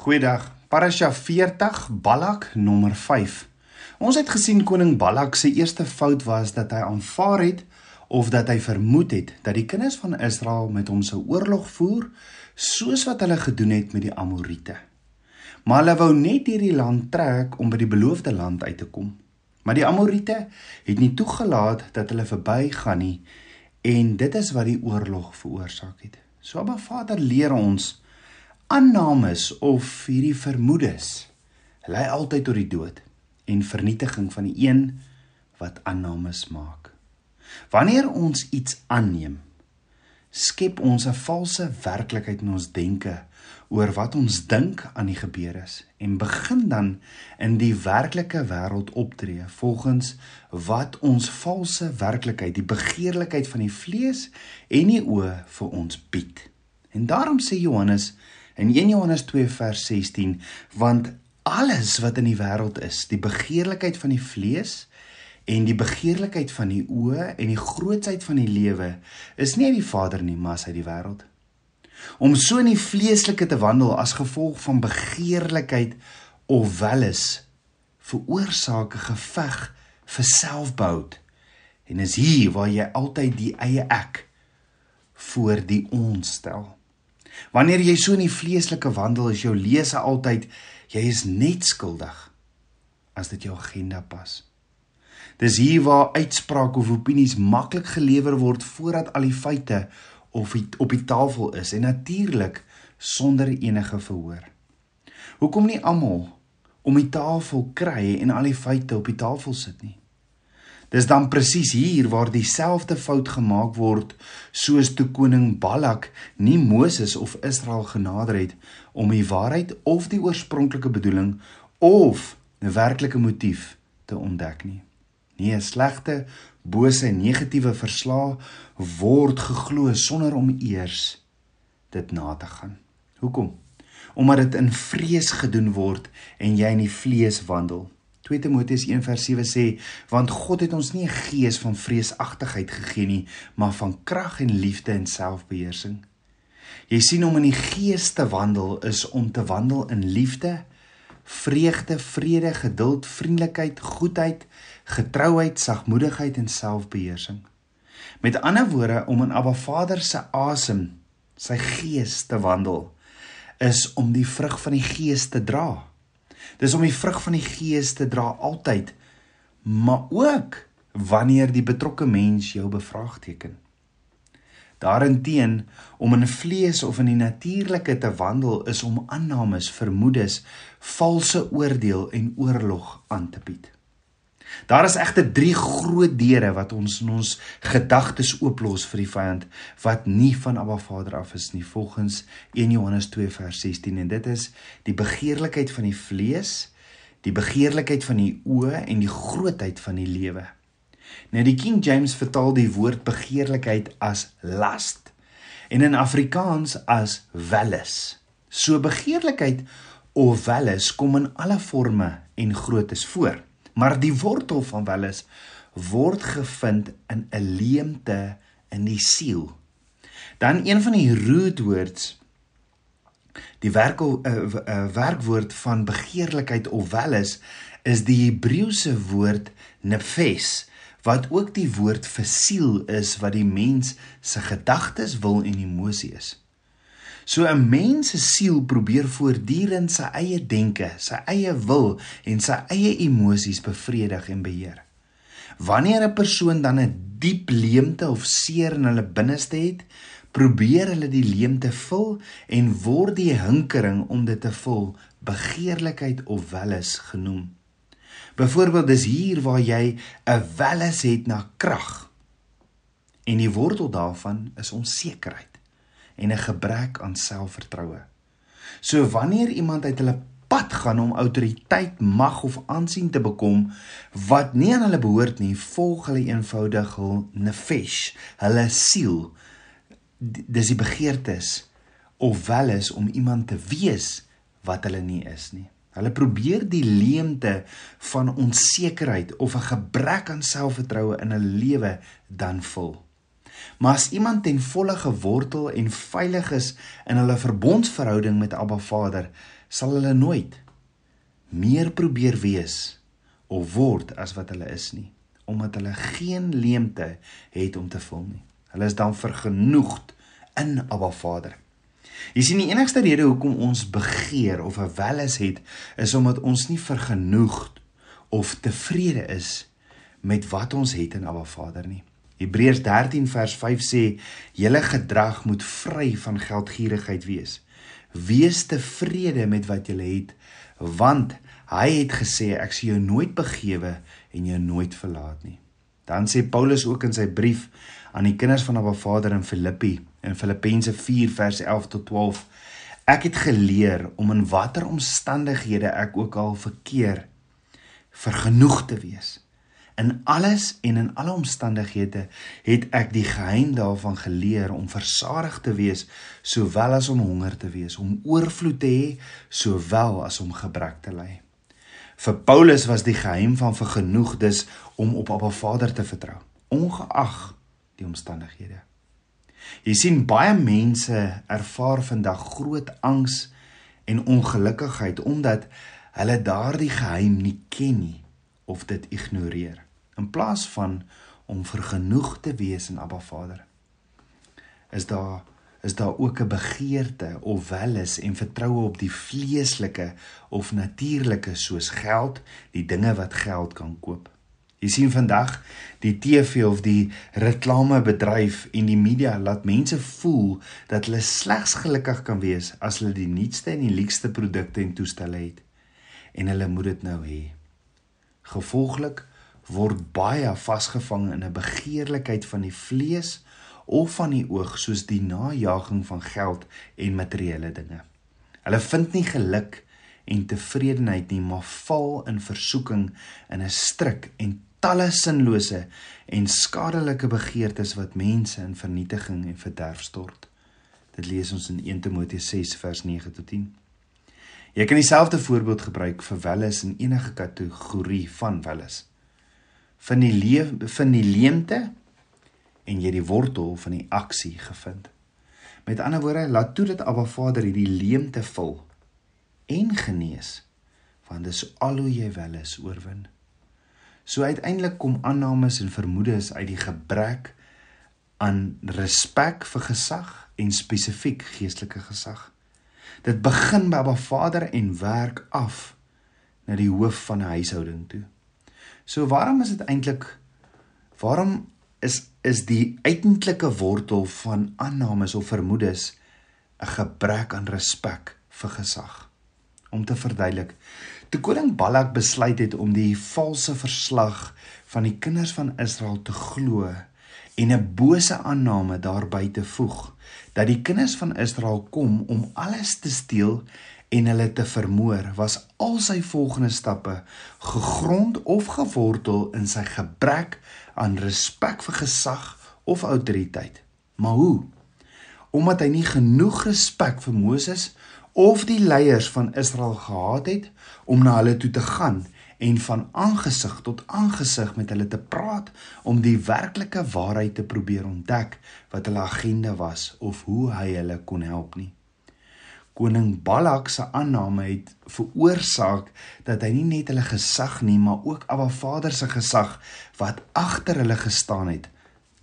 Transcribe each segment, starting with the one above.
Goeiedag. Parasha 40 Balak nommer 5. Ons het gesien koning Balak se eerste fout was dat hy aanvaar het of dat hy vermoed het dat die kinders van Israel met hom sou oorlog voer soos wat hulle gedoen het met die Amorite. Maar hulle wou net hierdie land trek om by die beloofde land uit te kom. Maar die Amorite het nie toegelaat dat hulle verbygaan nie en dit is wat die oorlog veroorsaak het. So Abba Vader leer ons aannames of hierdie vermoedes lei altyd tot die dood en vernietiging van die een wat aannames maak. Wanneer ons iets aanneem, skep ons 'n valse werklikheid in ons denke oor wat ons dink aan die gebeures en begin dan in die werklike wêreld optree volgens wat ons valse werklikheid, die begeerlikheid van die vlees en die oë vir ons bied. En daarom sê Johannes in 1 Johannes 2 vers 16 want alles wat in die wêreld is die begeerlikheid van die vlees en die begeerlikheid van die oë en die grootsheid van die lewe is nie uit die Vader nie maar uit die wêreld. Om so in die vleeslike te wandel as gevolg van begeerlikheid of welis veroorsaak 'n geveg vir selfbehoud en is hier waar jy altyd die eie ek voor die ons stel Wanneer jy so in die vleeslike wandel is jou lese altyd jy is net skuldig as dit jou agenda pas. Dis hier waar uitsprake of opinies maklik gelewer word voordat al die feite of die, op die tafel is en natuurlik sonder enige verhoor. Hoekom nie almal om die tafel kry en al die feite op die tafel sit nie? Dis dan presies hier waar dieselfde fout gemaak word soos toe koning Balak nie Moses of Israel genader het om die waarheid of die oorspronklike bedoeling of 'n werklike motief te ontdek nie. Nie 'n slegte, bose en negatiewe verslag word geglo sonder om eers dit na te gaan. Hoekom? Omdat dit in vrees gedoen word en jy in die vlees wandel. 2 Timoteus 1:7 sê want God het ons nie 'n gees van vreesagtigheid gegee nie, maar van krag en liefde en selfbeheersing. Jy sien om in die gees te wandel is om te wandel in liefde, vreugde, vrede, geduld, vriendelikheid, goedheid, getrouheid, sagmoedigheid en selfbeheersing. Met ander woorde om in Abba Vader se asem, sy gees te wandel, is om die vrug van die gees te dra. Dis om die vrug van die gees te dra altyd, maar ook wanneer die betrokke mens jou bevraagteken. Daarenteen om in vlees of in die natuurlike te wandel is om aannames, vermoedes, valse oordeel en oorlog aan te bied. Daar is egter 3 groot deure wat ons in ons gedagtes ooplos vir die vyand wat nie van Abba Vader af is nie volgens 1 Johannes 2 vers 16 en dit is die begeerlikheid van die vlees, die begeerlikheid van die oë en die grootheid van die lewe. Nou die King James vertaal die woord begeerlikheid as lust en in Afrikaans as welis. So begeerlikheid of welis kom in alle forme en groottes voor maar die wortel van welis word gevind in 'n leemte in die siel. Dan een van die root words die werk uh, uh, werkwoord van begeerlikheid of welis is die Hebreëse woord nefes wat ook die woord vir siel is wat die mens se gedagtes wil en emosie is. So 'n mens se siel probeer voortdurend sy eie denke, sy eie wil en sy eie emosies bevredig en beheer. Wanneer 'n persoon dan 'n diep leemte of seer in hulle binneste het, probeer hulle die leemte vul en word die hinkering om dit te vul begeerlikheid of welis genoem. Byvoorbeeld dis hier waar jy 'n welis het na krag. En die wortel daarvan is onsekerheid en 'n gebrek aan selfvertroue. So wanneer iemand uit hulle pad gaan om autoriteit, mag of aansien te bekom wat nie aan hulle behoort nie, volg hulle eenvoudig hul nefesh, hulle siel. Dis die begeertes of wel is om iemand te wees wat hulle nie is nie. Hulle probeer die leemte van onsekerheid of 'n gebrek aan selfvertroue in 'n lewe dan vul. Maar as iemand ten volle gewortel en veilig is in hulle verbondsverhouding met Abba Vader, sal hulle nooit meer probeer wees of word as wat hulle is nie, omdat hulle geen leemte het om te vul nie. Hulle is dan vergenoegd in Abba Vader. Jy sien die enigste rede hoekom ons begeer of 'n welis het, is omdat ons nie vergenoegd of tevrede is met wat ons het in Abba Vader nie. Hebreërs 13 vers 5 sê: "Julle gedrag moet vry van geldgierigheid wees. Wees tevrede met wat julle het, want hy het gesê ek sal jou nooit begewe en jou nooit verlaat nie." Dan sê Paulus ook in sy brief aan die kinders van Abba Vader in Filippi in Filippense 4 vers 11 tot 12 Ek het geleer om in watter omstandighede ek ook al verkeer vergenoeg te wees. In alles en in alle omstandighede het ek die geheim daarvan geleer om versadig te wees sowel as om honger te wees, om oorvloed te hê sowel as om gebrek te ly. Vir Paulus was die geheim van vergenoeg dus om op Abba Vader te vertrou, ongeag die omstandighede. Jy sien baie mense ervaar vandag groot angs en ongelukkigheid omdat hulle daardie geheim nie ken nie of dit ignoreer in plaas van om vergenoeg te wees in Abba Vader. Is daar is daar ook 'n begeerte of welis en vertroue op die vleeslike of natuurlike soos geld, die dinge wat geld kan koop. Jy sien vandag die TV of die reklamebedryf en die media laat mense voel dat hulle slegs gelukkig kan wees as hulle die nuutste en die leukste produkte en toestelle het en hulle moet dit nou hê. Gevolglik word baie vasgevang in 'n begeerlikheid van die vlees of van die oog soos die najaging van geld en materiële dinge. Hulle vind nie geluk en tevredenheid nie, maar val in versoeking in 'n stryk en talle sinlose en skadelike begeertes wat mense in vernietiging en verderf stort. Dit lees ons in 1 Timoteus 6 vers 9 tot 10. Jy kan dieselfde voorbeeld gebruik vir welis in enige kategorie van welis. Van die lewe van die leemte en jy die wortel van die aksie gevind. Met ander woorde, laat toe dat Abba Vader hierdie leemte vul en genees, want dis al hoe jy welis oorwin. So uiteindelik kom aannames en vermoedes uit die gebrek aan respek vir gesag en spesifiek geestelike gesag. Dit begin by Abba Vader en werk af na die hoof van 'n huishouding toe. So waarom is dit eintlik waarom is is die uiteindelike wortel van aannames of vermoedes 'n gebrek aan respek vir gesag? Om te verduidelik, Toe koning Balak besluit het om die valse verslag van die kinders van Israel te glo en 'n bose aanname daarby te voeg dat die kinders van Israel kom om alles te steel en hulle te vermoor was al sy volgende stappe gegrond of gewortel in sy gebrek aan respek vir gesag of autoriteit. Maar hoe? Omdat hy nie genoeg respek vir Moses of die leiers van Israel gehad het om na hulle toe te gaan en van aangesig tot aangesig met hulle te praat om die werklike waarheid te probeer ontdek wat hulle agenda was of hoe hy hulle kon help nie. Koning Balak se aanname het veroorsaak dat hy nie net hulle gesag nie, maar ook Abba Vader se gesag wat agter hulle gestaan het,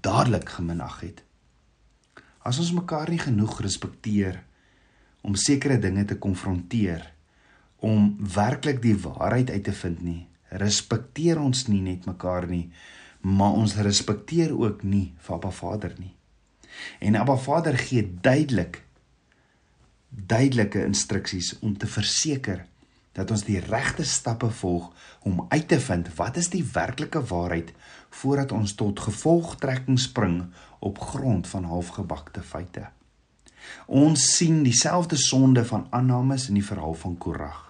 dadelik geminag het. As ons mekaar nie genoeg respekteer om sekere dinge te konfronteer om werklik die waarheid uit te vind nie. Respekteer ons nie net mekaar nie, maar ons respekteer ook nie vir Abba Vader nie. En Abba Vader gee duidelik duidelike instruksies om te verseker dat ons die regte stappe volg om uit te vind wat is die werklike waarheid voordat ons tot gevolgtrekking spring op grond van halfgebakte feite. Ons sien dieselfde sonde van aannames in die verhaal van Korag.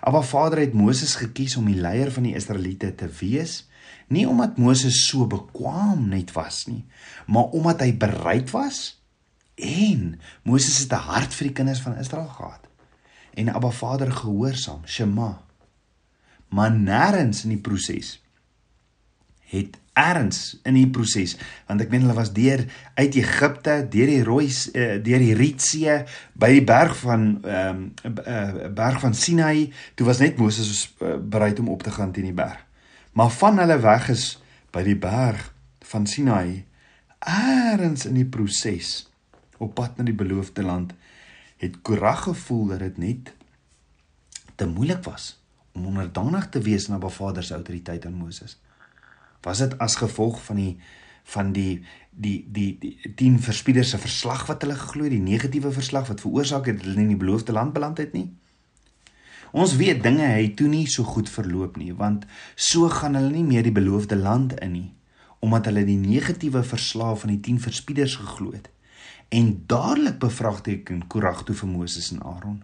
Abba Vader het Moses gekies om die leier van die Israeliete te wees, nie omdat Moses so bekwam net was nie, maar omdat hy bereid was en Moses het 'n hart vir die kinders van Israel gehad. En Abba Vader gehoorsaam, Shema. Maar nêrens in die proses het erns in die proses want ek meen hulle was deur uit Egipte deur die rooi uh, deur die Rietsee by die berg van ehm um, uh, berg van Sinai toe was net Moses uh, bereid om op te gaan teen die berg maar van hulle weg is by die berg van Sinai erns in die proses op pad na die beloofde land het Korag gevoel dat dit net te moeilik was om onderdanig te wees aan Abba Vader se autoriteit aan Moses. Was dit as gevolg van die van die die die die 10 verspieders se verslag wat hulle geglo die negatiewe verslag wat veroorsaak het dat hulle nie in die beloofde land beland het nie? Ons weet dinge het toe nie so goed verloop nie want so gaan hulle nie meer die beloofde land in nie omdat hulle die negatiewe verslag van die 10 verspieders geglo het en dadelik bevraagteken Korag toe vir Moses en Aaron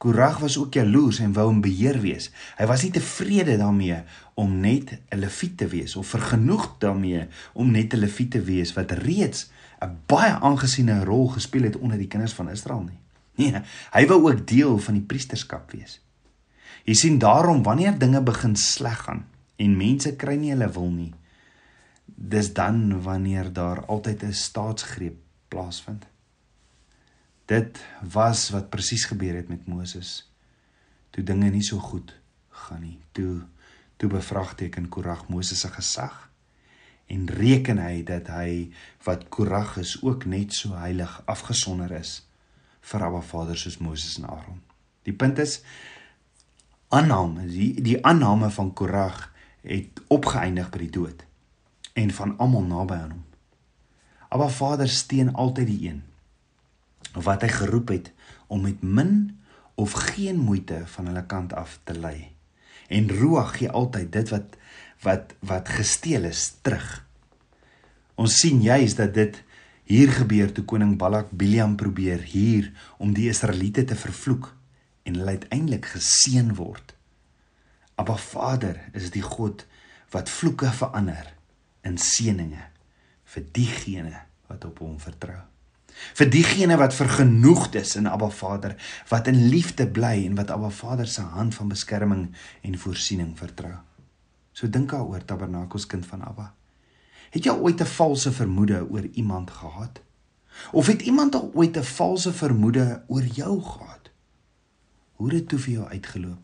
Korag was ook jaloers en wou in beheer wees. Hy was nie tevrede daarmee om net 'n leviet te wees of vergenoeg daarmee om net 'n leviet te wees wat reeds 'n baie aangesiene rol gespeel het onder die kinders van Israel nie. Nee, hy wou ook deel van die priesterskap wees. Jy sien daarom wanneer dinge begin sleg gaan en mense kry nie hulle wil nie, dis dan wanneer daar altyd 'n staatsgreep plaasvind. Dit was wat presies gebeur het met Moses. Toe dinge nie so goed gaan nie. Toe toe bevraagteken Korag Moses se gesag en reken hy dat hy wat Korag is ook net so heilig afgesonder is vir Abba Vader soos Moses en Aaron. Die punt is aanname, die die aanname van Korag het opgeëindig by die dood en van almal naby aan hom. Abba Vader steun altyd die een wat hy geroep het om met min of geen moeite van hulle kant af te lei. En Ruach gee altyd dit wat wat wat gesteel is terug. Ons sien juis dat dit hier gebeur toe koning Balak Biliam probeer hier om die Israeliete te vervloek en hulle uiteindelik geseën word. Abba Vader is die God wat vloeke verander in seëninge vir diegene wat op hom vertrou vir diegene wat vergenoegd is in Abba Vader, wat in liefde bly en wat Abba Vader se hand van beskerming en voorsiening vertrou. So dink daaroor Tabernakels kind van Abba. Het jy ooit 'n valse vermoede oor iemand gehad? Of het iemand al ooit 'n valse vermoede oor jou gehad? Hoe het dit toe vir jou uitgeloop?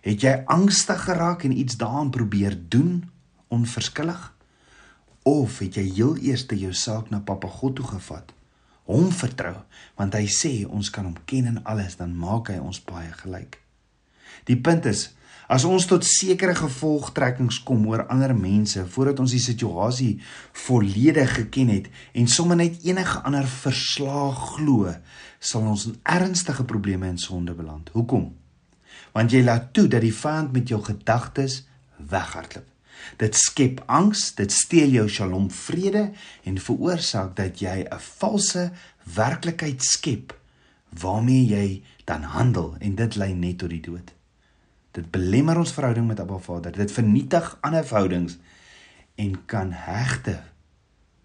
Het jy angstig geraak en iets daaraan probeer doen onverskillig? Of het jy heel eers te jou saak na Papa God toe gevat? hom vertrou want hy sê ons kan hom ken in alles dan maak hy ons baie gelyk. Die punt is as ons tot sekere gevolgtrekkings kom oor ander mense voordat ons die situasie volledig geken het en sommer net enige ander verslaag glo, sal ons in ernstige probleme en sonde beland. Hoekom? Want jy laat toe dat die vyand met jou gedagtes weghardloop. Dit skep angs, dit steel jou shalom vrede en veroorsaak dat jy 'n valse werklikheid skep waarmee jy dan handel en dit lei net tot die dood. Dit belemmer ons verhouding met Abba Vader. Dit vernietig ander verhoudings en kan hegte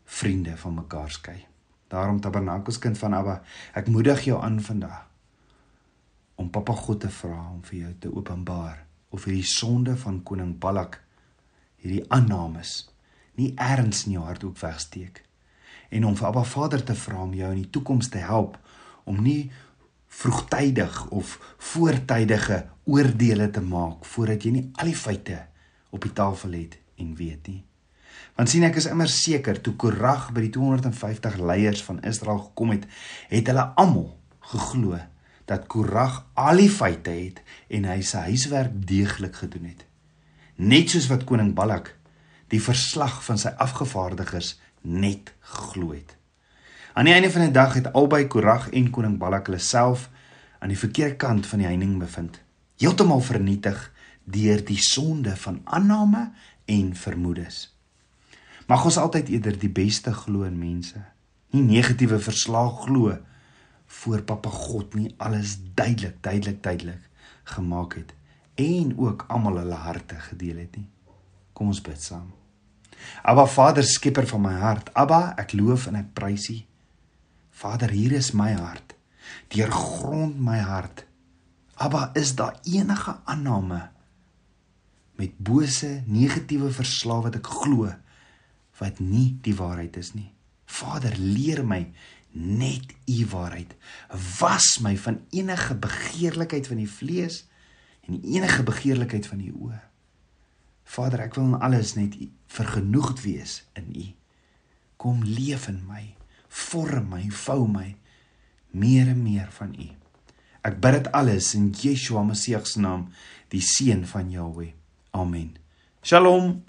vriende van mekaar skei. Daarom Tabernakels kind van Abba, ek moedig jou aan vandag om Papa God te vra om vir jou te openbaar of hierdie sonde van koning Balak hierdie aannames nie erns in jou hart ook wegsteek en om vir Abba Vader te vra om jou in die toekoms te help om nie vroegtydig of voortydige oordeele te maak voordat jy nie al die feite op die tafel het en weet nie. Want sien ek is immer seker toe Korag by die 250 leiers van Israel gekom het, het hulle almal geglo dat Korag al die feite het en hy sy huiswerk deeglik gedoen het net soos wat koning Balak die verslag van sy afgevaardigers net geglo het. Aan die einde van die dag het albei Korag en koning Balak hulle self aan die verkeerde kant van die heining bevind, heeltemal vernietig deur die sonde van aanname en vermoedes. Mag ons altyd eerder die beste glo in mense, nie negatiewe verslag glo voor Papa God nie alles duidelik, duidelik, duidelik gemaak het en ook almal hulle harte gedeel het nie. Kom ons bid saam. Abba Vader, skepper van my hart. Abba, ek loof en ek prys U. Vader, hier is my hart. Deurgrond my hart. Abba, is daar enige aanname met bose, negatiewe verslae wat ek glo wat nie die waarheid is nie. Vader, leer my net u waarheid. Was my van enige begeerlikheid van die vlees en enige begeerlikheid van die oë. Vader, ek wil in alles net vergenoegd wees in u. Kom leef in my, vorm my, vou my meer en meer van u. Ek bid dit alles in Yeshua Messie se naam, die seun van Jahweh. Amen. Shalom.